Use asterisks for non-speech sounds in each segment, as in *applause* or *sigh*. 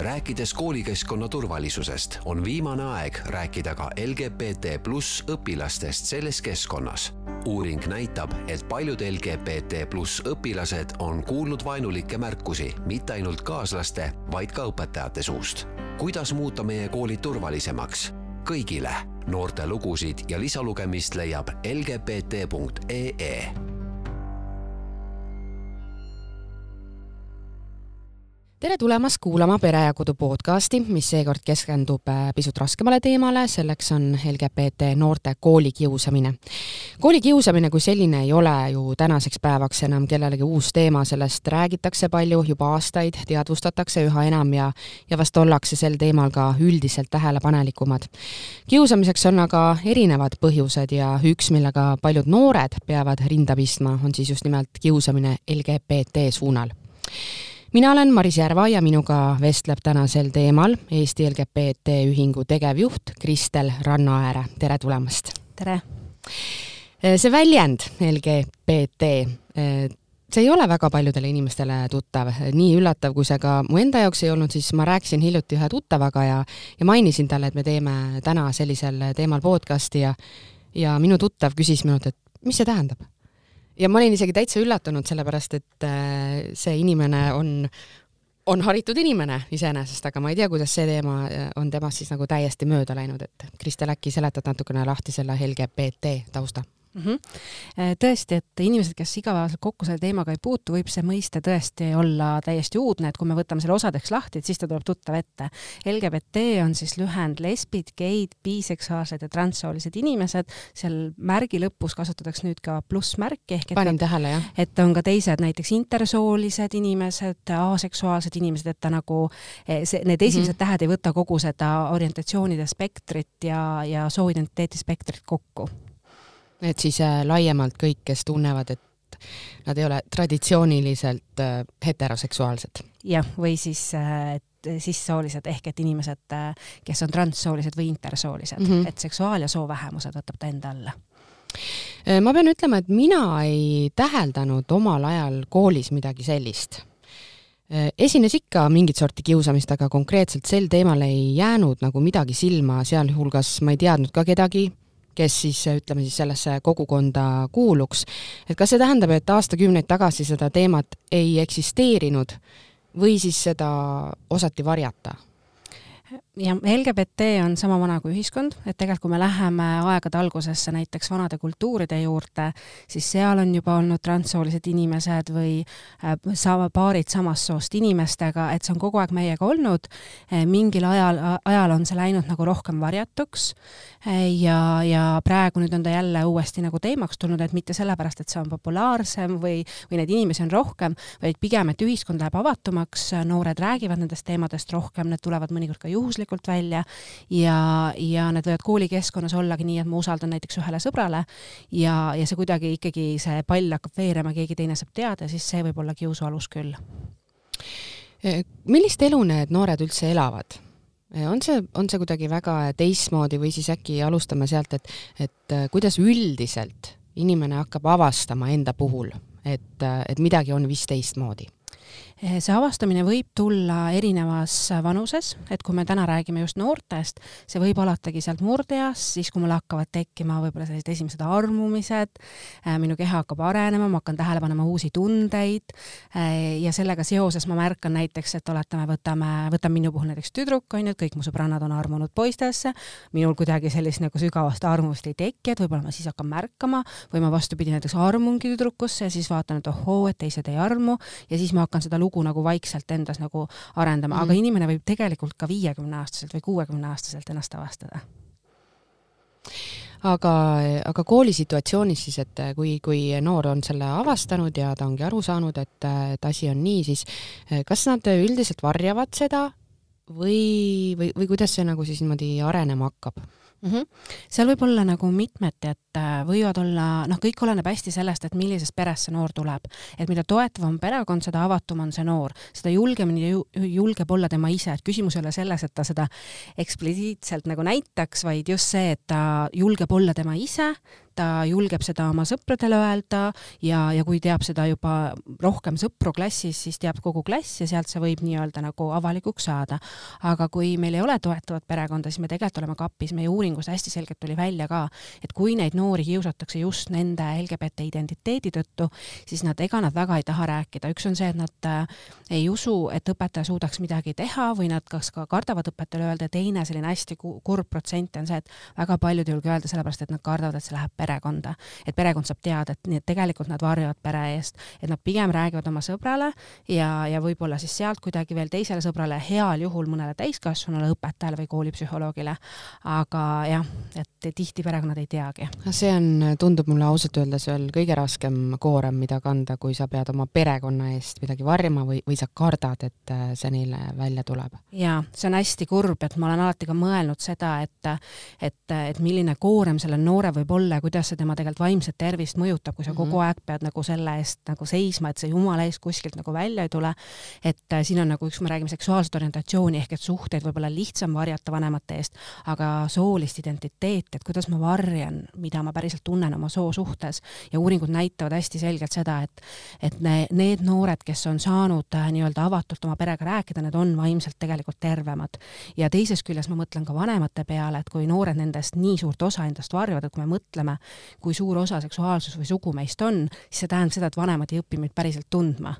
rääkides koolikeskkonna turvalisusest, on viimane aeg rääkida ka LGBT pluss õpilastest selles keskkonnas. uuring näitab, et paljud LGBT pluss õpilased on kuulnud vaenulikke märkusi mitte ainult kaaslaste, vaid ka õpetajate suust. kuidas muuta meie koolid turvalisemaks? kõigile noorte lugusid ja lisalugemist leiab lgbt.ee tere tulemast kuulama Pere ja Kodu podcasti, mis seekord keskendub äh, pisut raskemale teemale, selleks on LGBT noorte koolikiusamine. koolikiusamine kui selline ei ole ju tänaseks päevaks enam kellelegi uus teema, sellest räägitakse palju juba aastaid, teadvustatakse üha enam ja ja vast ollakse sel teemal ka üldiselt tähelepanelikumad. kiusamiseks on aga erinevad põhjused ja üks, millega paljud noored peavad rinda pistma, on siis just nimelt kiusamine LGBT suunal mina olen Maris Järva ja minuga vestleb täna sel teemal Eesti LGBT Ühingu tegevjuht Kristel Rannaääre, tere tulemast! tere! see väljend LGBT, see ei ole väga paljudele inimestele tuttav, nii üllatav, kui see ka mu enda jaoks ei olnud, siis ma rääkisin hiljuti ühe tuttavaga ja ja mainisin talle, et me teeme täna sellisel teemal podcasti ja ja minu tuttav küsis minult, et mis see tähendab ja ma olin isegi täitsa üllatunud, sellepärast et äh, see inimene on, on haritud inimene iseenesest, aga ma ei tea, kuidas see teema äh, on temast siis nagu täiesti mööda läinud, et Kristel, äkki seletad natukene lahti selle LGBT tausta? Mm. -hmm. tõesti, et inimesed, kes igapäevaselt kokku selle teemaga ei puutu, võib see mõiste tõesti olla täiesti uudne, et kui me võtame selle osadeks lahti, et siis ta tuleb tuttav ette. LGBT on siis lühend lesbid, geid, biseksuaalsed ja transsoolised inimesed, seal märgi lõpus kasutatakse nüüd ka plussmärki ehk et panin tähele, jah. et on ka teised, näiteks intersoolised inimesed, aseksuaalsed inimesed, et ta nagu eh, see, need esimesed mm -hmm. tähed ei võta kogu seda orientatsioonide spektrit ja, ja sooidentiteeti spektrit kokku et siis äh, laiemalt kõik, kes tunnevad, et nad ei ole traditsiooniliselt äh, heteroseksuaalsed. jah, või siis äh, sissoolised ehk et inimesed, kes on transsoolised või intersoolised mm, -hmm. et seksuaal- ja soovähemused võtab ta enda alla ma pean ütlema, et mina ei täheldanud omal ajal koolis midagi sellist. esines ikka mingit sorti kiusamist, aga konkreetselt sel teemal ei jäänud nagu midagi silma, sealhulgas ma ei teadnud ka kedagi, kes siis ütleme siis sellesse kogukonda kuuluks. et kas see tähendab, et aastakümneid tagasi seda teemat ei eksisteerinud või siis seda osati varjata? Ja LGBT on sama vana kui ühiskond, et tegelikult kui me läheme aegade algusesse näiteks vanade kultuuride juurde, siis seal on juba olnud transsoolised inimesed või äh, sama paarid samast soost inimestega, et see on kogu aeg meiega olnud. Äh, mingil ajal, ajal on see läinud nagu rohkem varjatuks äh, ja, ja praegu nüüd on ta jälle uuesti nagu teemaks tulnud, et mitte sellepärast, et see on populaarsem või, või neid inimesi on rohkem, vaid pigem, et ühiskond läheb avatumaks, noored räägivad nendest teemadest rohkem, need tulevad mõnikord ka juhuslikult juhuslikult välja ja, ja need võivad koolikeskkonnas ollagi nii, et ma usaldan näiteks ühele sõbrale ja, ja see kuidagi ikkagi, see pall hakkab veerema, keegi teine saab teada, siis see võib olla kiusu alus küll. Eh, millist elu need noored üldse elavad? Eh, on see, on see kuidagi väga teistmoodi või siis äkki alustame sealt, et, et eh, kuidas üldiselt inimene hakkab avastama enda puhul, et, et midagi on vist teistmoodi see avastamine võib tulla erinevas vanuses, et kui me täna räägime just noortest, see võib alatagi sealt murdeeas, siis kui mul hakkavad tekkima võib-olla sellised esimesed armumised, eh, minu keha hakkab arenema, ma hakkan tähele panema uusi tundeid eh, ja sellega seoses ma märkan näiteks, et oletame, võtame, võtame minu puhul näiteks tüdruk, on ju, et kõik mu sõbrannad on armunud poistesse, minul kuidagi sellist nagu sügavast armumust ei teki, et võib-olla ma siis hakkan märkama või ma vastupidi näiteks armungi tüdrukusse ja siis vaatan, et ohoo, et teised ei armu. Ja siis ma hakkan seda lugu lugu nagu vaikselt endas nagu arendama mm, -hmm. aga inimene võib tegelikult ka viiekümneaastaselt või kuuekümneaastaselt ennast avastada aga, aga koolisituatsioonis siis, et kui, kui noor on selle avastanud ja ta ongi aru saanud, et, et asi on nii, siis kas nad üldiselt varjavad seda või, või, või kuidas see nagu siis niimoodi arenema hakkab? Mm. -hmm. seal võib olla nagu mitmeti, et äh, võivad olla, noh, kõik oleneb hästi sellest, et millisest perest see noor tuleb. et mida toetavam perekond, seda avatum on see noor, seda julgemini ju, julgeb olla tema ise, et küsimus ei ole selles, et ta seda eksplitsiitselt nagu näitaks, vaid just see, et ta julgeb olla tema ise, ta julgeb seda oma sõpradele öelda ja, ja kui teab seda juba rohkem sõpru klassis, siis teab kogu klass ja sealt see võib nii-öelda nagu avalikuks saada. aga kui meil ei ole toetavat perekonda, siis me tegelikult oleme kapis, meie uuringus hästi selgelt tuli välja ka, et kui neid noori kiusatakse just nende LGBT identiteedi tõttu, siis nad, ega nad väga ei taha rääkida, üks on see, et nad äh, ei usu, et õpetaja suudaks midagi teha või nad kas ka kardavad õpetajale öelda. Teine selline hästi kurb protsent on see, et väga paljud ei julge öelda sellepärast, et nad kardavad, et see läheb perekonda. et perekond saab teada, et nii, et tegelikult nad varjavad pere eest, et nad pigem räägivad oma sõbrale ja, ja võib-olla siis sealt kuidagi veel teisele sõbrale, heal juhul mõnele täiskasvanule õpetajale või koolipsühholoogile. aga jah, et tihti perekonnad ei teagi. see on, tundub mulle ausalt öeldes veel kõige raskem koorem, mida kanda, kui sa pead oma perekonna eest midagi varjama või, või sa kardad, et äh, see neile välja tuleb. jaa, see on hästi kurb, et ma olen alati ka mõelnud seda, et et, et milline koorem sellel noorel võib olla ja kuidas see tema tegelikult vaimset tervist mõjutab, kui sa mm -hmm. kogu mhm. aeg pead nagu selle eest nagu seisma, et see jumala eest kuskilt nagu välja ei tule. et äh, siin on nagu üks, me räägime seksuaalset orientatsiooni ehk et suhteid võib-olla lihtsam varjata vanemate eest, aga soolist identiteeti, et kuidas ma varjan, mida ma päriselt tunnen oma soo suhtes ja uuringud näitavad hästi selgelt seda, et et ne, need noored, kes on saanud äh, nii-öelda avatult oma perega rääkida, need on vaimselt tegelikult tervemad. ja teisest küljest ma mõtlen ka vanemate peale, et kui noored nendest nii suurt osa endast varjavad, et kui me mõtleme, kui suur osa seksuaalsus või sugu meist on, siis see tähendab seda, et vanemad ei õpi meid päriselt tundma.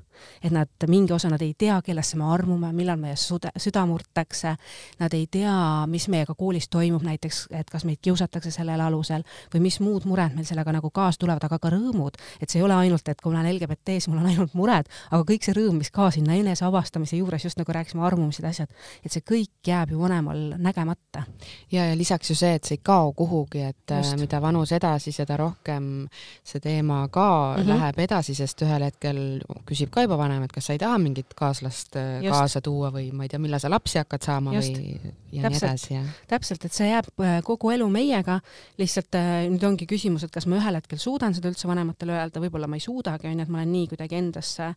et nad, mingi osa nad ei tea, kellesse me armume, millal meie sude, süda murtakse, nad ei tea, mis meiega koolis toimub näiteks, et kas meid kiusatakse sellel alusel või mis muud mured meil sellega nagu kaasa tulevad, aga ka rõõmud. et see ei ole ainult, et kui ma olen LGBT, siis mul on ainult mured, aga kõik see rõõm, mis ka sinna enese avastamise juures, just nagu rääkisime, armumised, asjad, et see kõik jääb ju vanemal nägemata. ja, ja lisaks ju see, et see ei kao kuhugi, et äh, Just. mida vanus edasi, seda rohkem see teema ka mm -hmm. läheb edasi, sest ühel hetkel küsib ka juba vanem, et kas sa ei taha mingit kaaslast äh, Just. kaasa tuua või ma ei tea, millal sa lapsi hakkad saama Just. või ja täpselt, nii edasi ja täpselt, et see jääb äh, kogu elu meiega, lihtsalt nüüd ongi küsimus, et kas ma ühel hetkel suudan seda üldse vanematele öelda, võib-olla ma ei suudagi, onju, et ma olen nii kuidagi endasse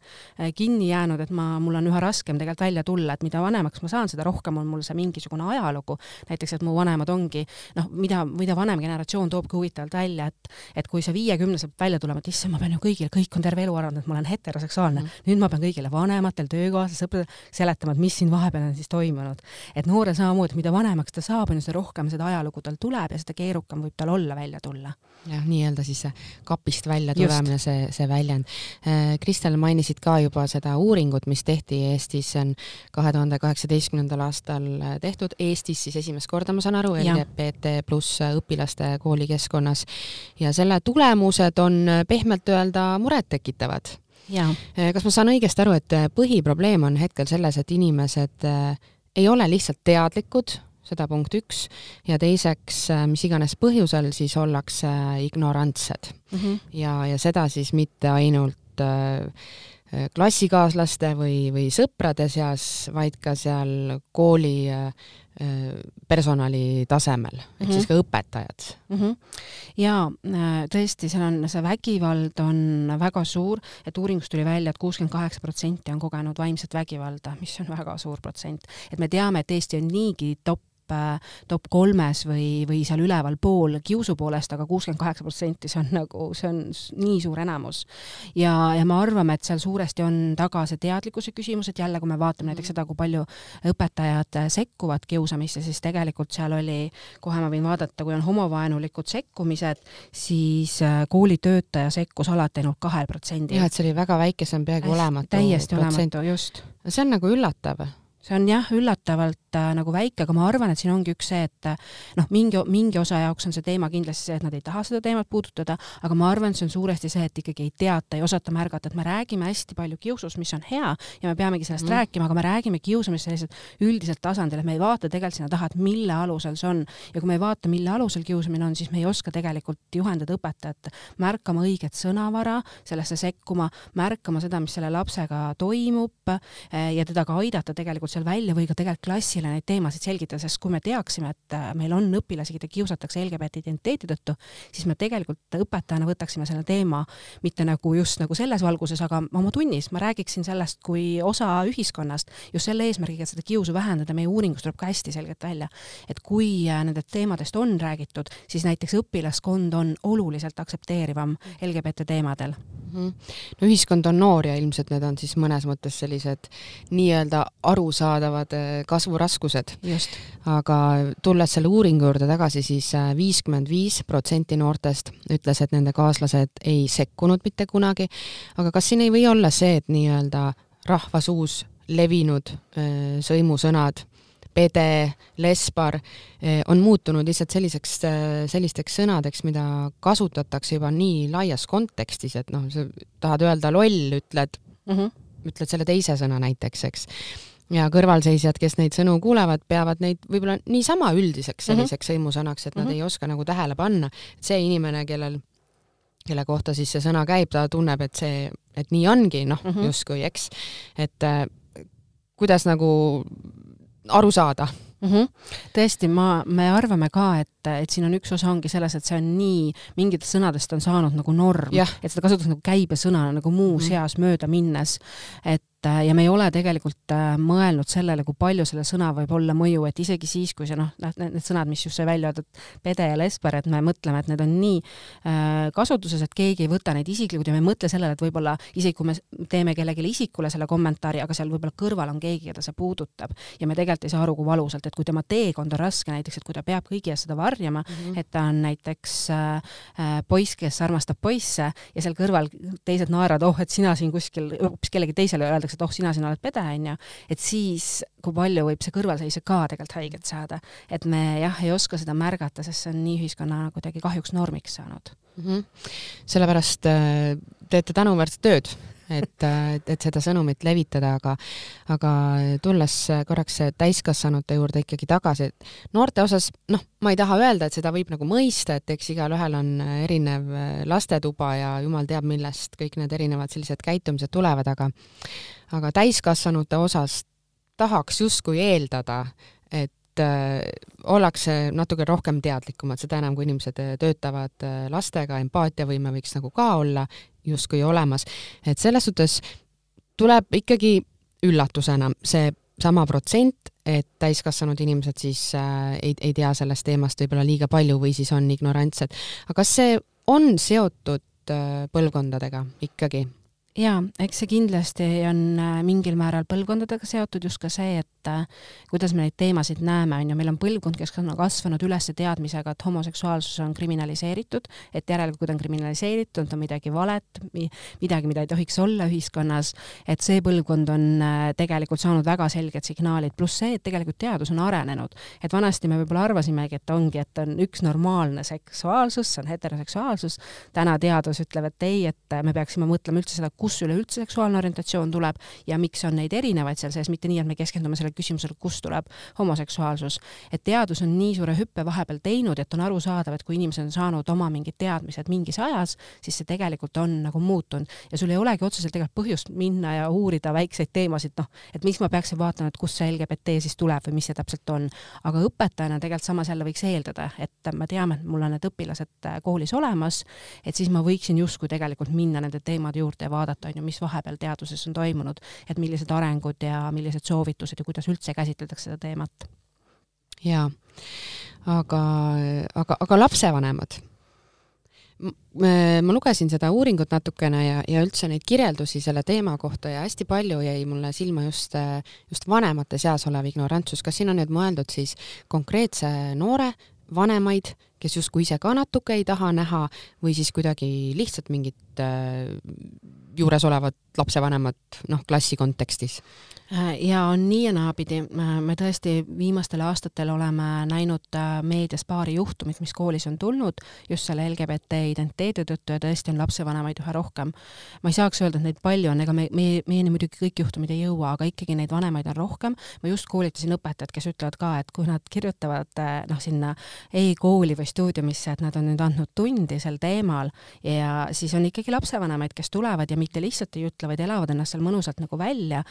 kinni jäänud, et ma, mul on üha raskem tegelikult välja tulla, et mida vanemaks ma saan, seda rohkem on mul see mingisugune ajalugu. näiteks, et mu vanemad ongi noh, mida, mida vanem generatsioon toobki huvitavalt välja, et, et kui see viiekümneselt välja tulema, et issand, ma pean ju kõigile, kõik on terve elu arvanud, et ma olen heteroseksuaalne mm. -hmm. nüüd ma pean kõigile vanematel, töökaaslastel, sõpradel seletama, et mis siin vahepeal on siis toimunud. et noorel samamoodi, mida vanemaks ta saab, on ju, seda rohkem seda ajalugu tal tuleb ja seda keerukam võib tal olla välja tulla. jah, nii-öelda siis see kapist välja tulemine, see, see väljend. Äh, Kristel, mainisid ka juba seda uuringut, mis tehti Eestis, see on kahe tuhande kaheksateistkümnendal aastal tehtud Eestis siis esimest korda, ma saan aru, LGBT pluss õpilaste koolikeskkonnas ja selle tulemused on pehmelt öelda murettekitavad. kas ma saan õigesti aru, et põhiprobleem on hetkel selles, et inimesed eh, ei ole lihtsalt teadlikud, seda punkt üks, ja teiseks, eh, mis iganes põhjusel, siis ollakse ignorantsed mm. -hmm. ja, ja seda siis mitte ainult äh, klassikaaslaste või, või sõprade seas, vaid ka seal kooli äh, Äh, personali tasemel, ehk mm -hmm. siis ka õpetajad mm. -hmm. ja äh, tõesti, seal on, see vägivald on väga suur, et uuringust tuli välja et, et kuuskümmend kaheksa protsenti on kogenud vaimset vägivalda, mis on väga suur protsent. et me teame, et Eesti on niigi top top, top kolmes või, või seal ülevalpool kiusu poolest, aga kuuskümmend kaheksa protsenti, see on nagu, see on nii suur enamus. ja, ja me arvame, et seal suuresti on taga see teadlikkuse küsimus, et jälle, kui me vaatame näiteks seda, kui palju õpetajad sekkuvad kiusamisse, siis tegelikult seal oli, kohe ma võin vaadata, kui on homovaenulikud sekkumised, siis äh, koolitöötaja sekkus alati ainult kahel protsendil. jah, et see oli väga väike, see on peaaegu olematu. täiesti olematu, just. see on nagu üllatav see on jah, üllatavalt äh, nagu väike, aga ma arvan, et siin ongi üks see, et äh, noh, mingi, mingi osa jaoks on see teema kindlasti see, et nad ei taha seda teemat puudutada, aga ma arvan, et see on suuresti see, et ikkagi ei teata, ei osata märgata, et me räägime hästi palju kiusust, mis on hea ja me peamegi sellest mm. rääkima, aga me räägime kiusamisest selliselt üldiselt tasandil, et me ei vaata tegelikult sinna taha, et mille alusel see on. ja kui me ei vaata, mille alusel kiusamine on, siis me ei oska tegelikult juhendada õpetajat märkama õiget sõnavara, sellesse sekkuma, märkama seda, mis selle lapsega toimub äh, ja teda ka aidata tegelikult seal välja või ka tegelikult klassile neid teemasid selgitada, sest kui me teaksime, et äh, meil on õpilasi, keda kiusatakse LGBT identiteedi tõttu, siis me tegelikult õpetajana võtaksime selle teema mitte nagu just nagu selles valguses, aga oma tunnis ma räägiksin sellest kui osa ühiskonnast just selle eesmärgiga, et seda kiusu vähendada, meie uuringus tuleb ka hästi selgelt välja, et kui äh, nendest teemadest on räägitud, siis näiteks õpilaskond on oluliselt aktsepteerivam LGBT teemadel mm. -hmm. no ühiskond on noor ja ilmselt need on siis mõnes mõttes sellised nii-öelda arusaadavad äh, kasvuraskused. aga tulles selle uuringu juurde tagasi siis, siis äh, viiskümmend viis protsenti noortest ütles, et nende kaaslased ei sekkunud mitte kunagi, aga kas siin ei või olla see, et nii-öelda rahvasuus levinud äh, sõimusõnad pede, lesbar on muutunud lihtsalt selliseks, sellisteks sõnadeks, mida kasutatakse juba nii laias kontekstis, et noh, sa tahad öelda loll, ütled mm, -hmm. ütled selle teise sõna näiteks, eks ja kõrvalseisjad, kes neid sõnu kuulevad, peavad neid võib-olla niisama üldiseks mhm. selliseks mm -hmm. sõimusõnaks, et nad mm -hmm. ei oska nagu tähele panna, et see inimene, kellel, kelle kohta siis see sõna käib, ta tunneb, et see, et nii ongi, noh mm -hmm., justkui, eks. et äh, kuidas nagu aru saada mm. -hmm. tõesti, ma, me arvame ka, et, et siin on üks osa ongi selles, et see on nii, mingitest sõnadest on saanud nagu norm, et seda kasutatakse nagu käibesõnana nagu muus mm -hmm. eas mööda minnes. et et äh, ja me ei ole tegelikult äh, mõelnud sellele, kui palju selle sõna võib olla mõju, et isegi siis, kui see noh, need sõnad, mis just sai välja öeldud, pede ja lesber, et me mõtleme, et need on nii äh, kasutuses, et keegi ei võta neid isiklikult ja me ei mõtle sellele, et võib-olla isegi kui me teeme kellelegi isikule selle kommentaari, aga seal võib-olla kõrval on keegi, keda see puudutab ja me tegelikult ei saa aru, kui valusalt, et kui tema teekond on raske näiteks, et kui ta peab kõigi ees seda varjama mm, -hmm. et ta on näiteks äh, poiss, kes armastab poisse ja seal kõrval teised naeravad, oh, et sina siin kuskil, hoopis kellelegi teisele öeldakse, öeldakse, et oh, sina siin oled pede, onju, et siis kui palju võib see kõrvalseisja ka tegelikult haiget saada. et me jah, ei oska seda märgata, sest see on nii ühiskonna kuidagi kahjuks normiks saanud mm. -hmm. sellepärast äh, teete tänuväärset tööd et, et, et seda sõnumit levitada, aga, aga tulles korraks täiskasvanute juurde ikkagi tagasi, et noorte osas, noh, ma ei taha öelda, et seda võib nagu mõista, et eks igalühel on erinev lastetuba ja jumal teab, millest kõik need erinevad sellised käitumised tulevad, aga aga täiskasvanute osas tahaks justkui eeldada, et äh, ollakse natuke rohkem teadlikumad, seda enam, kui inimesed töötavad äh, lastega, empaatiavõime võiks nagu ka olla justkui olemas. et selles suhtes tuleb ikkagi üllatusena see sama protsent, et täiskasvanud inimesed siis äh, ei, ei tea sellest teemast võib-olla liiga palju või siis on ignorantsed. aga kas see on seotud äh, põlvkondadega ikkagi? Jaa, eks see kindlasti on äh, mingil määral põlvkondadega seotud just ka see, et äh, kuidas me neid teemasid näeme, on ju, meil on põlvkond, kes on kasvanud üles teadmisega, et homoseksuaalsus on kriminaliseeritud, et järelikult, kui ta on kriminaliseeritud, on midagi valet, midagi, mida ei tohiks olla ühiskonnas, et see põlvkond on äh, tegelikult saanud väga selged signaalid, pluss see, et tegelikult teadus on arenenud. et vanasti me võib-olla arvasimegi, et ongi, et on üks normaalne seksuaalsus, see on heteroseksuaalsus, täna teadus ütleb, et ei, et me peaksime mõtlema üldse seda, kust üleüldse seksuaalne orientatsioon tuleb ja miks on neid erinevaid seal sees, mitte nii, et me keskendume sellele küsimusele, kust tuleb homoseksuaalsus. et teadus on nii suure hüppe vahepeal teinud, et on arusaadav, et kui inimesed on saanud oma mingid teadmised mingis ajas, siis see tegelikult on nagu muutunud ja sul ei olegi otseselt tegelikult põhjust minna ja uurida väikseid teemasid, noh, et miks ma peaksin vaatama, et kust see LGBT siis tuleb või mis see täpselt on. aga õpetajana tegelikult samas jälle võiks eeldada, et me teame, et mul on need õpilased koolis olemas, et siis ma võiksin justkui tegelikult minna nende teemade juurde ja vaadata, vaadata, on ju, mis vahepeal teaduses on toimunud, et millised arengud ja millised soovitused ja kuidas üldse käsitletakse seda teemat. jaa, aga, aga, aga lapsevanemad ma lugesin seda uuringut natukene ja, ja üldse neid kirjeldusi selle teema kohta ja hästi palju jäi mulle silma just, just vanemate seas olev ignorantsus. kas siin on nüüd mõeldud siis konkreetse noore vanemaid, kes justkui ise ka natuke ei taha näha või siis kuidagi lihtsalt mingit juuresolevat lapsevanemat noh, klassi kontekstis? Äh, ja on nii ja naapidi, äh, me tõesti viimastel aastatel oleme näinud äh, meedias paari juhtumit, mis koolis on tulnud just selle LGBT identiteedi tõttu ja tõesti on lapsevanemaid üha rohkem. ma ei saaks öelda, et neid palju on, ega me, meie, meieni muidugi kõik juhtumid ei jõua, aga ikkagi neid vanemaid on rohkem. ma just koolitasin õpetajad, kes ütlevad ka, et kui nad kirjutavad noh, sinna e-kooli või stuudiumisse, et nad on nüüd andnud tundi sel teemal ja siis on ikkagi lapsevanemaid, kes tulevad ja mitte lihtsalt ei ütle, vaid elavad ennast seal mõnusalt nagu välja,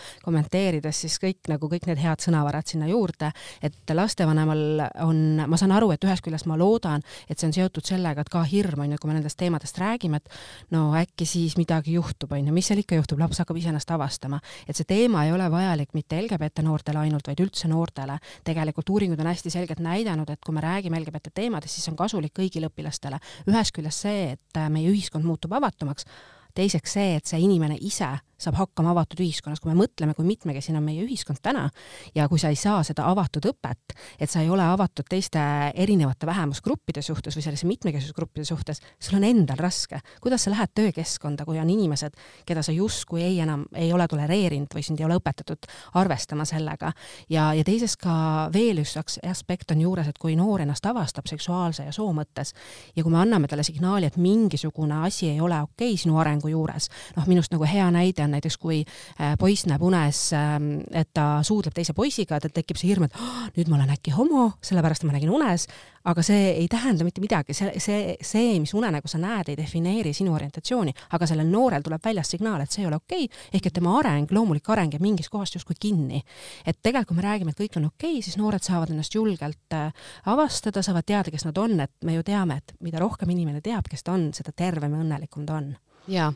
kommenteerides siis kõik nagu kõik need head sõnavarad sinna juurde, et lastevanemal on, ma saan aru, et ühest küljest ma loodan, et see on seotud sellega, et ka hirm on ju, kui me nendest teemadest räägime, et no äkki siis midagi juhtub, on ju, mis seal ikka juhtub, laps hakkab ise ennast avastama. et see teema ei ole vajalik mitte LGBT noortele ainult, vaid üldse noortele. tegelikult uuringud on hästi selgelt näidanud, et kui me räägime LGBT teemadest, siis on kasulik kõigile õpilastele. ühest küljest see, et meie ühiskond muutub avatumaks, teiseks see, et see inimene ise saab hakkama avatud ühiskonnas, kui me mõtleme, kui mitmekesine on meie ühiskond täna ja kui sa ei saa seda avatud õpet, et sa ei ole avatud teiste erinevate vähemusgruppide suhtes või sellise mitmekesisusgruppide suhtes, sul on endal raske. kuidas sa lähed töökeskkonda, kui on inimesed, keda sa justkui ei enam, ei ole tolereerinud või sind ei ole õpetatud arvestama sellega. ja, ja teisest ka veel üks aspekt on juures, et kui noor ennast avastab seksuaalse ja soo mõttes ja kui me anname talle signaali, et mingisugune asi ei ole okei okay sinu arengu juures, noh, minust nagu hea näide on on näiteks, kui äh, poiss näeb unes, ähm, et ta suudleb teise poisiga, tal tekib see hirm, et oh, nüüd ma olen äkki homo, sellepärast ma nägin unes, aga see ei tähenda mitte midagi, see, see, see, mis unenägu sa näed, ei defineeri sinu orientatsiooni, aga sellel noorel tuleb väljast signaal, et see ei ole okei. Okay,, ehk et tema areng, loomulik areng jääb mingist kohast justkui kinni. et tegelikult, kui me räägime, et kõik on okei okay,, siis noored saavad ennast julgelt äh, avastada, saavad teada, kes nad on, et me ju teame, et mida rohkem inimene teab, kes ta on, seda tervem ja õnnelikum ta on. jaa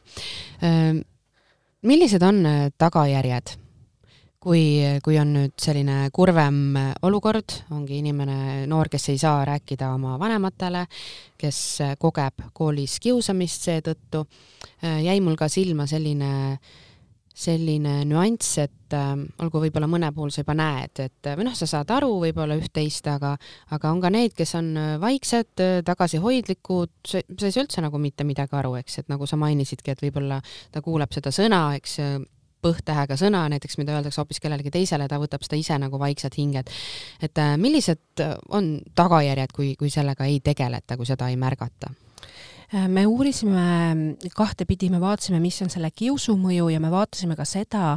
millised on äh, tagajärjed, kui, kui on nüüd selline kurvem äh, olukord, ongi inimene, noor, kes ei saa rääkida oma vanematele, kes äh, kogeb koolis kiusamist seetõttu, jäi mul ka silma selline selline nüanss, et äh, olgu võib-olla mõne puhul sa juba näed, et või noh, sa saad aru võib-olla üht-teist, aga aga on ka neid, kes on vaiksed, tagasihoidlikud, sa, ei saa üldse nagu mitte midagi aru, eks, et nagu sa mainisidki, et võib-olla ta kuulab seda sõna, eks, põhtähega sõna näiteks, mida öeldakse hoopis kellelegi teisele, ta võtab seda ise nagu vaikselt hinge, et äh, millised on tagajärjed, kui, kui sellega ei tegeleta, kui seda ei märgata? Äh, me uurisime kahtepidi, me vaatasime, mis on selle kiusu mõju ja me vaatasime ka seda,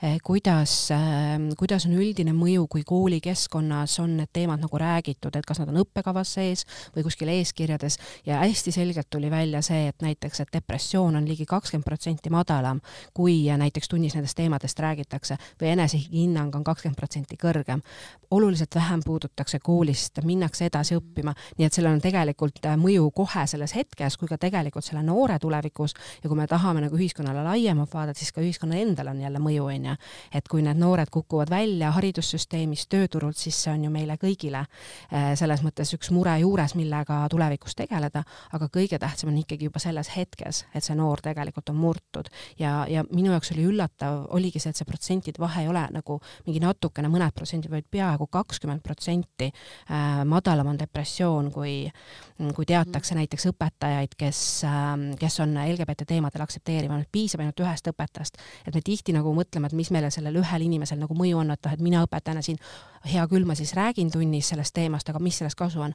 äh, kuidas, äh, kuidas on üldine mõju, kui koolikeskkonnas on need teemad nagu räägitud, et kas nad on õppekavas sees või kuskil eeskirjades ja hästi selgelt tuli välja see, et näiteks, et depressioon on ligi kakskümmend protsenti madalam, kui näiteks tunnis nendest teemadest räägitakse või enesehinnang on kakskümmend protsenti kõrgem. oluliselt vähem puudutakse koolist, minnakse edasi õppima, nii et sellel on tegelikult mõju kohe selles hetkes, tulevikus kui ka tegelikult selle noore tulevikus. Ja kui me tahame nagu ühiskonnale laiemalt vaadata, siis ka ühiskonnal endal on jälle mõju, on ju. et kui need noored kukuvad välja haridussüsteemist, tööturult, siis see on ju meile kõigile eh, selles mõttes üks mure juures, millega tulevikus tegeleda, aga kõige tähtsam on ikkagi juba selles hetkes, et see noor tegelikult on murtud. Ja, ja minu jaoks oli üllatav, oligi see, et see protsentide vahe ei ole nagu mingi natukene, mõned protsendid, vaid peaaegu kakskümmend protsenti eh, madalam on depressioon, kui, kui teatakse näiteks õpetajaid, õpetajaid, kes, ähm, kes on LGBT teemadel aktsepteerivad, piisab ainult ühest õpetajast. et me tihti nagu mõtleme, et mis meile sellel ühel inimesel nagu mõju on, et noh, et mina õpetajana siin, hea küll, ma siis räägin tunnis sellest teemast, aga mis sellest kasu on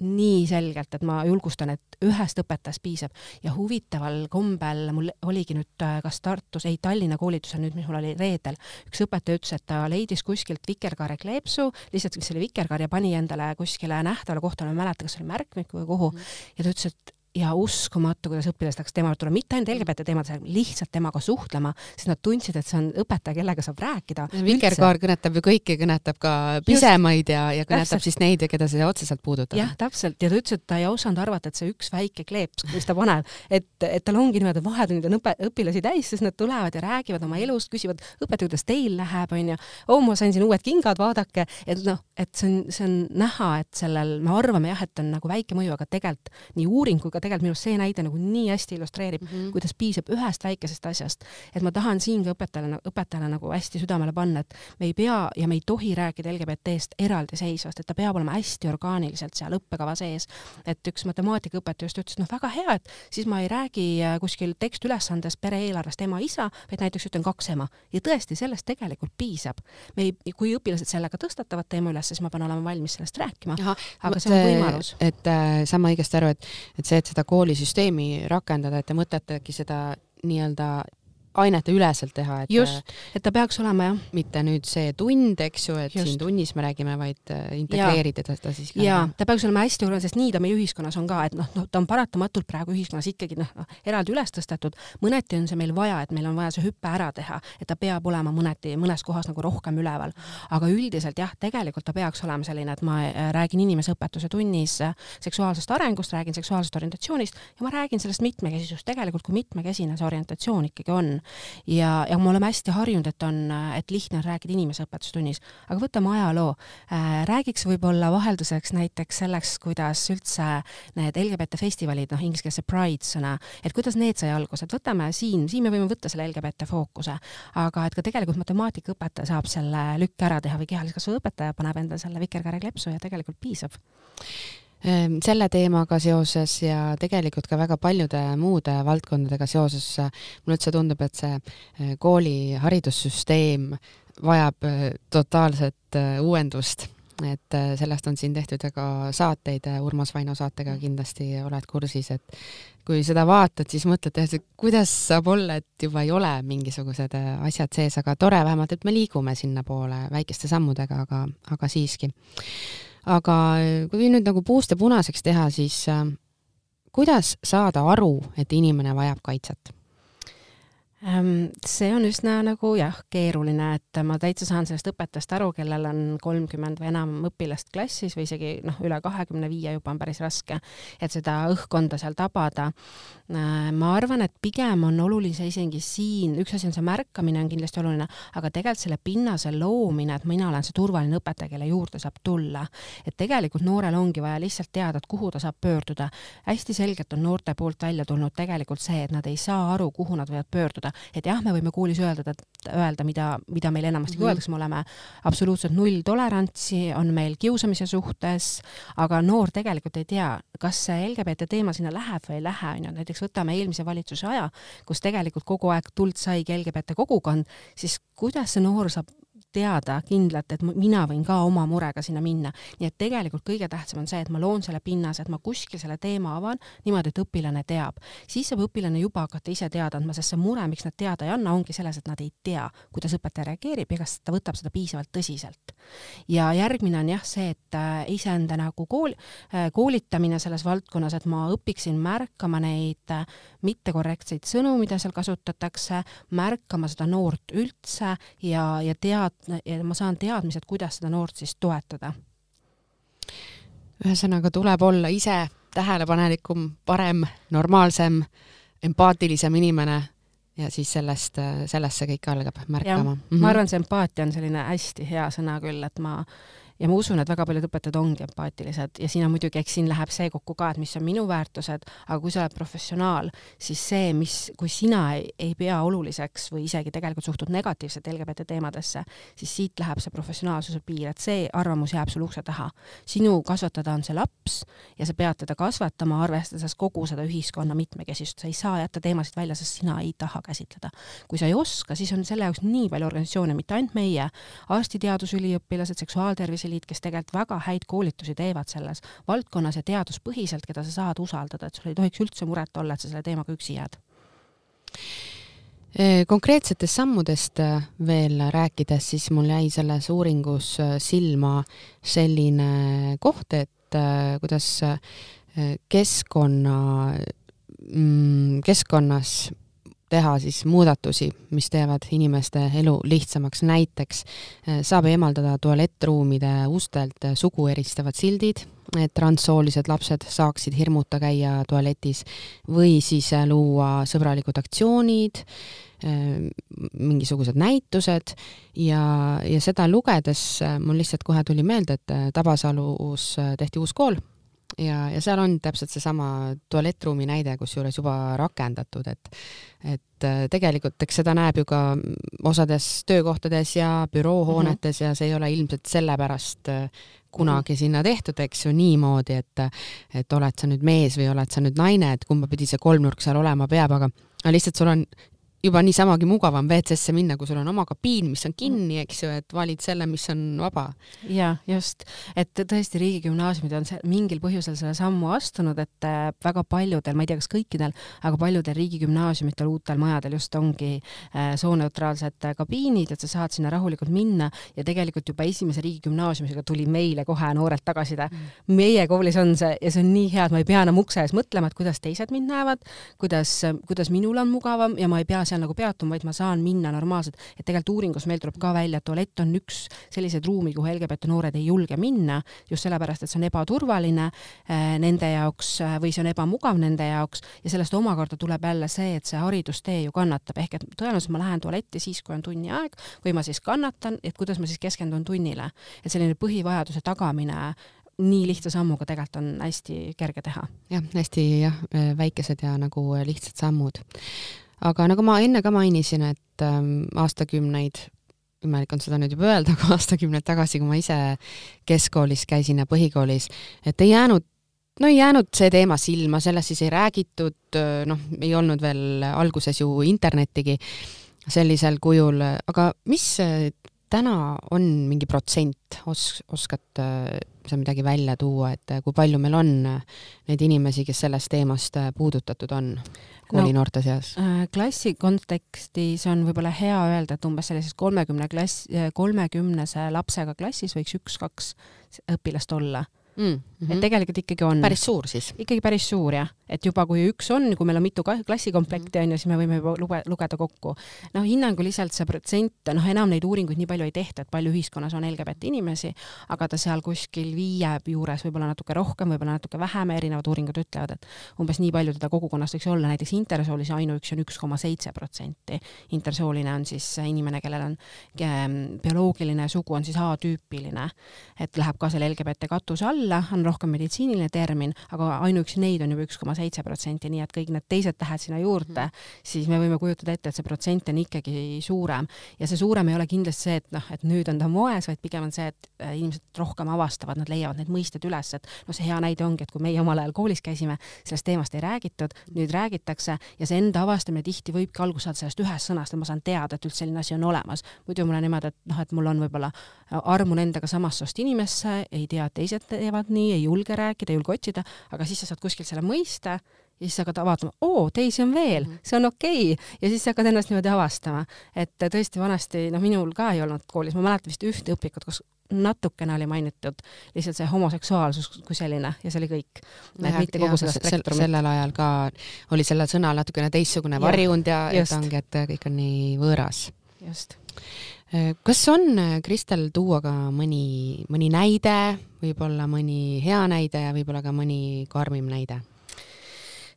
nii selgelt, et ma julgustan, et ühest õpetajast piisab ja huvitaval kombel mul oligi nüüd äh, kas Tartus, ei Tallinna koolitusel nüüd, mis mul oli reedel, üks õpetaja ütles, et ta leidis kuskilt vikerkaare kleepsu, lihtsalt selle vikerkaarja pani endale kuskile nähtavale kohta, ma ei mäleta, kas see oli märkmik või kuhu mm., ja ta ütles, et ja uskumatu, kuidas õpilased hakkasid tema juurde tulema, mitte ainult LGBT teemadel, lihtsalt temaga suhtlema, sest nad tundsid, et see on õpetaja, kellega saab rääkida. vikerkaar kõnetab ju kõiki, kõnetab ka pisemaid ja, ja kõnetab täpselt. siis neid, keda see otseselt puudutab. jah, täpselt, ja ta ütles, et ta ei osanud arvata, et see üks väike kleeps, mis ta paneb, et, et tal ongi niimoodi, et vahetunnid on õpe, õpilasi täis, siis nad tulevad ja räägivad oma elust, küsivad, õpetaja, kuidas teil läheb, onju. oo, ma sain siin uued kingad, vaadake, et noh, et see on, see on näha, et sellel, me arvame jah, et on nagu väike mõju, aga tegelikult nii uuring kui ka tegelikult minu arust see näide nagu nii hästi illustreerib mm, -hmm. kuidas piisab ühest väikesest asjast. et ma tahan siin ka õpetajale, õpetajale nagu hästi südamele panna, et me ei pea ja me ei tohi rääkida LGBT-st eraldiseisvast, et ta peab olema hästi orgaaniliselt seal õppekava sees. et üks matemaatikaõpetaja just ütles, noh, väga hea, et siis ma ei räägi äh, kuskil tekstülesandes pere-eelarvest ema-isa, vaid näiteks ütlen kaks ema. ja tõesti, sellest tegelikult piisab. me ei, kui õpilased sellega tõstatavad teema üles, siis ma pean olema valmis sellest rääkima. aga see on võimalus. et äh, saan ma õigesti aru, et, et see, et seda koolisüsteemi rakendada, et te mõtletegi seda nii-öelda aineteüleselt teha, et just, et ta peaks olema jah. mitte nüüd see tund, eks ju, et just. siin tunnis me räägime, vaid äh, integreerida teda siis ka. jaa, ta peaks olema hästi oluline, sest nii ta meie ühiskonnas on ka, et noh, noh, ta on paratamatult praegu ühiskonnas ikkagi noh, noh, eraldi üles tõstetud, mõneti on see meil vaja, et meil on vaja see hüpe ära teha, et ta peab olema mõneti mõnes kohas nagu rohkem üleval. aga üldiselt jah, tegelikult ta peaks olema selline, et ma äh, räägin inimeseõpetuse tunnis äh, seksuaalsest arengust, räägin seksuaalsest orientatsioonist ja ma räägin sellest mitmekesisust tegelikult, kui mitmekesine see orientatsioon ikkagi on ja, ja me oleme hästi harjunud, et on, et lihtne on rääkida inimeseõpetustunnis, aga võtame ajaloo. Äh,. räägiks võib-olla vahelduseks näiteks selleks, kuidas üldse need LGBT festivalid, noh inglise keeles see Pride sõna, et kuidas need sai alguse, et võtame siin, siin me võime võtta selle LGBT fookuse, aga et ka tegelikult matemaatikaõpetaja saab selle lükke ära teha või kehalise kasvu õpetaja paneb endale selle vikerkaare kleepsu ja tegelikult piisab selle teemaga seoses ja tegelikult ka väga paljude muude valdkondadega seoses mulle üldse tundub, et see eh, kooli haridussüsteem vajab eh, totaalset uuendust, et sellest on siin tehtud ka saateid, Urmas Vaino saatega kindlasti oled kursis, et kui seda vaatad, siis mõtled, et kuidas saab olla, et juba ei ole mingisugused asjad sees, aga tore vähemalt, et me liigume sinnapoole väikeste sammudega, aga, aga siiski aga kui nüüd nagu puust ja punaseks teha, siis äh, kuidas saada aru, et inimene vajab kaitset? See on üsna nagu jah, keeruline, et ma täitsa saan sellest õpetajast aru, kellel on kolmkümmend või enam õpilast klassis või isegi noh, üle kahekümne viie juba on päris raske, et seda õhkkonda seal tabada. Ehm, ma arvan, et pigem on olulise isegi siin, üks asi on see märkamine on kindlasti oluline, aga tegelikult selle pinnase loomine, et mina olen see turvaline õpetaja, kelle juurde saab tulla. et tegelikult noorel ongi vaja lihtsalt teada, et kuhu ta saab pöörduda. hästi selgelt on noorte poolt välja tulnud tegelikult see, et nad ei saa aru, kuhu nad võivad pöörduda et jah, me võime koolis öelda, öelda, mida, mida meil enamasti mm -hmm. öeldakse, me oleme absoluutselt nulltolerantsi, on meil kiusamise suhtes, aga noor tegelikult ei tea, kas see LGBT teema sinna läheb või ei lähe, on ju, näiteks võtame eelmise valitsuse aja, kus tegelikult kogu aeg tuld saigi LGBT kogukond, siis kuidas see noor saab teada kindlalt, et mina võin ka oma murega sinna minna. nii et tegelikult kõige tähtsam on see, et ma loon selle pinnase, et ma kuskil selle teema avan niimoodi, et õpilane teab. siis saab õpilane juba hakata ise teada andma, sest see mure, miks nad teada ei anna, ongi selles, et nad ei tea, kuidas õpetaja reageerib ja kas ta võtab seda piisavalt tõsiselt. ja järgmine on jah see, et äh, iseenda nagu kool, äh, koolitamine selles valdkonnas, et ma õpiksin märkama neid äh, mittekorrektseid sõnu, mida seal kasutatakse, märkama seda noort üldse ja, ja tead-, ja ma saan teadmised, kuidas seda noort siis toetada. ühesõnaga, tuleb olla ise tähelepanelikum, parem, normaalsem, empaatilisem inimene ja siis sellest, sellest see kõik algab, märkama. Mm -hmm. ma arvan, see empaatia on selline hästi hea sõna küll, et ma ja ma usun, et väga paljud õpetajad ongi empaatilised ja siin on muidugi, eks siin läheb see kokku ka, et mis on minu väärtused, aga kui sa oled professionaal, siis see, mis, kui sina ei, ei pea oluliseks või isegi tegelikult suhtud negatiivselt LGBT teemadesse, siis siit läheb see professionaalsuse piir, et see arvamus jääb sul ukse taha. sinu kasvatada on see laps ja sa pead teda kasvatama, arvestades kogu seda ühiskonna mitmekesisust, sa ei saa jätta teemasid välja, sest sina ei taha käsitleda. kui sa ei oska, siis on selle jaoks nii palju organisatsioone, mitte ainult meie, arstiteadusüliõpilased, seksuaaltervise Terviseliit, kes tegelikult väga häid koolitusi teevad selles valdkonnas ja teaduspõhiselt, keda sa saad usaldada, et sul ei tohiks üldse muret olla, et sa selle teemaga üksi jääd. Konkreetsetest sammudest äh, veel rääkides, siis mul jäi selles uuringus äh, silma selline koht, et äh, kuidas keskkonna, mm, keskkonnas teha siis muudatusi, mis teevad inimeste elu lihtsamaks, näiteks eh, saab eemaldada tualettruumide ustelt sugu eristavad sildid, et transsoolised lapsed saaksid hirmuta käia tualetis, või siis eh, luua sõbralikud aktsioonid, eh, mingisugused näitused. Ja, ja seda lugedes mul lihtsalt kohe tuli meelde, et Tabasalus tehti uus kool ja, ja seal on täpselt seesama tualettruumi näide, kusjuures juba rakendatud, et et äh, tegelikult eks seda näeb ju ka osades töökohtades ja büroohoonetes mm -hmm. ja see ei ole ilmselt sellepärast äh, kunagi mhm. sinna tehtud, eks ju, niimoodi, et et oled sa nüüd mees või oled sa nüüd naine, et kumba pidi see kolmnurk seal olema peab, aga lihtsalt sul on juba niisamagi mugavam WC-sse minna, kui sul on oma kabiin, mis on kinni, eks ju, et valid selle, mis on vaba. ja just, et tõesti riigigümnaasiumid on see, mingil põhjusel selle sammu astunud, et äh, väga paljudel, ma ei tea, kas kõikidel, aga paljudel riigigümnaasiumitel, uutel majadel just ongi äh, sooneutraalsed kabiinid, et sa saad sinna rahulikult minna. Ja tegelikult juba esimese riigigümnaasiumiga tuli meile kohe noorelt tagasiside mm.. meie koolis on see ja see on nii hea, et ma ei pea enam ukse ees mõtlema, et kuidas teised mind näevad, kuidas, kuidas minul on mugavam ja ma ei pea seal nagu peatuma, vaid ma saan minna normaalselt, et tegelikult uuringus meil tuleb ka välja, et tualett on üks selliseid ruumi, kuhu LGBT noored ei julge minna, just sellepärast, et see on ebaturvaline äh, nende jaoks äh, või see on ebamugav nende jaoks ja sellest omakorda tuleb jälle see, et see haridustee ju kannatab, ehk et tõenäoliselt ma lähen tualetti siis, kui on tunni aeg või ma siis kannatan, et kuidas ma siis keskendun tunnile. et selline põhivajaduse tagamine nii lihtsa sammuga tegelikult on hästi kerge teha. jah, hästi jah, väikesed ja nagu lihtsad sammud aga nagu ma enne ka mainisin, et ähm, aastakümneid, imelik on seda nüüd juba öelda, *laughs* aga aastakümneid tagasi, kui ma ise keskkoolis käisin ja põhikoolis, et ei jäänud no ei jäänud see teema silma, sellest siis ei räägitud, noh, ei olnud veel alguses ju internettigi sellisel kujul, aga mis täna on mingi protsent, os-, oskad sa midagi välja tuua, et kui palju meil on neid inimesi, kes sellest teemast puudutatud on? koolinoorte no, seas? Äh, klassi kontekstis on võib-olla hea öelda, et umbes sellises kolmekümne klass, kolmekümnese lapsega klassis võiks üks-kaks õpilast olla mm. -hmm. et mhm. tegelikult ikkagi on. päris suur siis? ikkagi päris suur jah, et juba kui üks on, kui meil on mitu klassikomplekti on ju, siis me võime juba luge, lugeda kokku. noh, hinnanguliselt see protsent, noh, enam neid uuringuid nii palju ei tehta, et palju ühiskonnas on LGBT inimesi, aga ta seal kuskil viie juures võib-olla natuke rohkem, võib-olla natuke vähem, erinevad uuringud ütlevad, et umbes nii palju teda kogukonnast võiks olla, näiteks intersoolis ainuüksi on üks koma seitse protsenti. intersooline on siis inimene, kellel on bioloogiline sugu on siis A-tüüpiline, et läheb ka selle LGBT katuse alla alla, on rohkem meditsiiniline termin, aga ainuüksi neid on juba üks koma seitse protsenti, nii et kõik need teised tähed sinna juurde mm, -hmm. siis me võime kujutada ette, et see protsent on ikkagi suurem. ja see suurem ei ole kindlasti see, et noh, et nüüd on ta moes, vaid pigem on see, et äh, inimesed rohkem avastavad, nad leiavad need mõisted üles, et noh, see hea näide ongi, et kui meie omal ajal koolis käisime, sellest teemast ei räägitud, nüüd räägitakse ja see enda avastamine tihti võibki alguse saada sellest ühest sõnast, et ma saan teada, et üldse selline asi on olemas. muidu mul on niimoodi, et noh, et mul on võib-olla armun endaga samast soost inimesse, ei tea, et teised teevad teevad nii, ei julge rääkida, ei julge otsida, aga siis sa saad kuskilt selle mõiste ja siis sa hakkad vaatama, oo, teisi on veel, mhm. see on okei okay. ja siis sa hakkad ennast niimoodi avastama. et tõesti vanasti, noh, minul ka ei olnud koolis, ma mäletan vist ühte õpikut, kus natukene oli mainitud lihtsalt see homoseksuaalsus kui selline ja see oli kõik. mitte kogu seda spektrumit. sellel ajal ka oli sellel sõnal natukene teistsugune varjund ja, ja et ongi, et kõik on nii võõras. just kas on, Kristel, tuua ka mõni, mõni näide, võib-olla mõni hea näide ja võib-olla ka mõni karmim näide?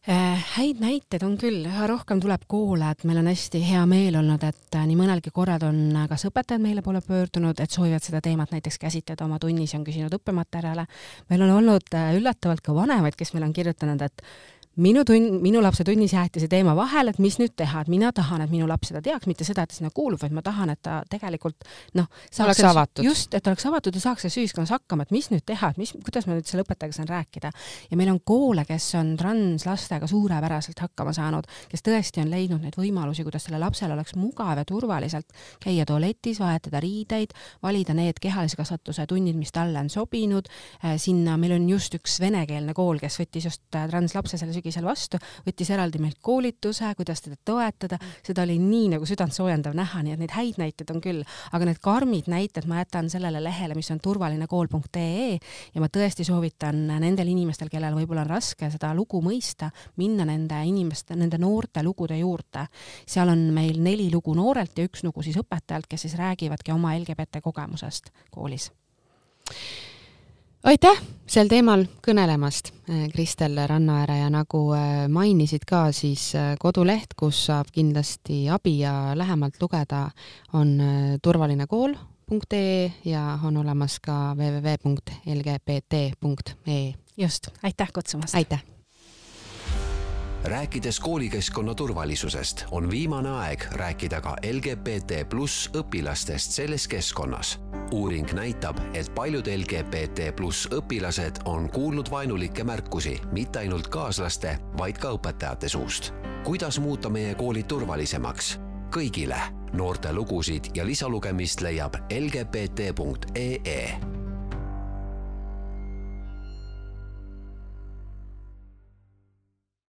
Äh, häid näiteid on küll, üha rohkem tuleb koole, et meil on hästi hea meel olnud, et äh, nii mõnelgi korral on äh, kas õpetajad meile poole pöördunud, et soovivad seda teemat näiteks käsitleda oma tunnis ja on küsinud õppematerjale. meil on olnud üllatavalt ka vanemaid, kes meile on kirjutanud, et minu tund, minu lapse tunnis jäeti see teema vahele, et mis nüüd teha, et mina tahan, et minu laps seda teaks, mitte seda, et ta sinna kuulub, vaid ma tahan, et ta tegelikult noh, oleks avatud. just, et oleks avatud ja saaks selles ühiskonnas hakkama, et mis nüüd teha, et mis, kuidas ma nüüd selle õpetajaga saan rääkida. ja meil on koole, kes on translastega suurepäraselt hakkama saanud, kes tõesti on leidnud neid võimalusi, kuidas sellel lapsel oleks mugav ja turvaliselt käia tualetis, vahetada riideid, valida need kehalise kasvatuse tunnid, mis talle on sobinud. Äh, sinna meil on just üks venekeelne kool, kes võttis just äh, translapse selle sügisel sügisel vastu, võttis eraldi meilt koolituse, kuidas teda toetada, seda oli nii nagu südantsoojendav näha, nii et neid häid näiteid on küll, aga need karmid näited ma jätan sellele lehele, mis on turvalinekool.ee ja ma tõesti soovitan nendel inimestel, kellel võib-olla on raske seda lugu mõista, minna nende inimeste, nende noorte lugude juurde. seal on meil neli lugu noorelt ja üks lugu siis õpetajalt, kes siis räägivadki oma LGBT kogemusest koolis aitäh sel teemal kõnelemast, äh, Kristel Rannaääre ja nagu äh, mainisid ka, siis äh, koduleht, kus saab kindlasti abi ja lähemalt lugeda, on turvalinekool.ee ja on olemas ka www.lgbt.ee. just, aitäh kutsumast! aitäh! Rääkides koolikeskkonna turvalisusest, on viimane aeg rääkida ka LGBT pluss õpilastest selles keskkonnas. uuring näitab, et paljud LGBT pluss õpilased on kuulnud vaenulikke märkusi mitte ainult kaaslaste, vaid ka õpetajate suust. kuidas muuta meie koolid turvalisemaks? kõigile noorte lugusid ja lisalugemist leiab lgbt.ee